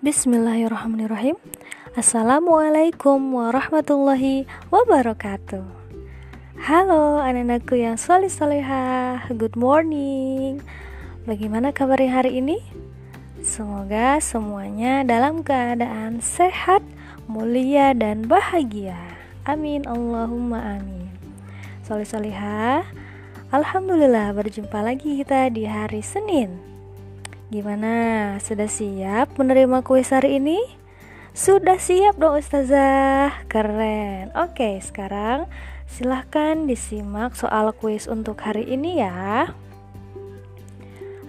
Bismillahirrahmanirrahim. Assalamualaikum warahmatullahi wabarakatuh. Halo anak-anakku yang soleh solehah Good morning. Bagaimana kabarnya hari ini? Semoga semuanya dalam keadaan sehat, mulia, dan bahagia. Amin Allahumma amin. Soleh solehah Alhamdulillah berjumpa lagi kita di hari Senin Gimana? Sudah siap menerima kuis hari ini? Sudah siap dong Ustazah. Keren. Oke sekarang silahkan disimak soal kuis untuk hari ini ya.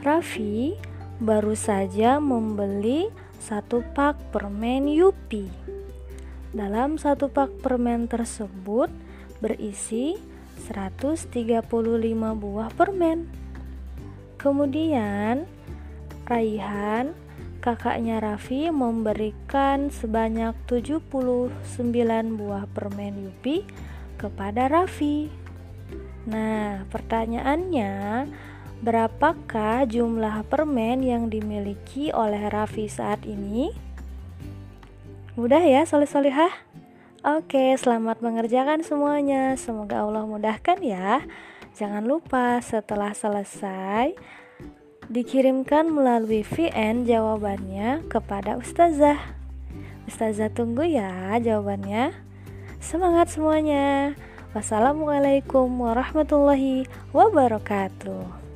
Raffi baru saja membeli satu pak permen Yupi. Dalam satu pak permen tersebut berisi 135 buah permen. Kemudian Raihan, kakaknya Raffi memberikan sebanyak 79 buah permen Yupi kepada Raffi. Nah, pertanyaannya, berapakah jumlah permen yang dimiliki oleh Raffi saat ini? Mudah ya, soleh-solehah? Oke, selamat mengerjakan semuanya. Semoga Allah mudahkan ya. Jangan lupa setelah selesai dikirimkan melalui VN jawabannya kepada Ustazah. Ustazah tunggu ya jawabannya. Semangat semuanya. Wassalamualaikum warahmatullahi wabarakatuh.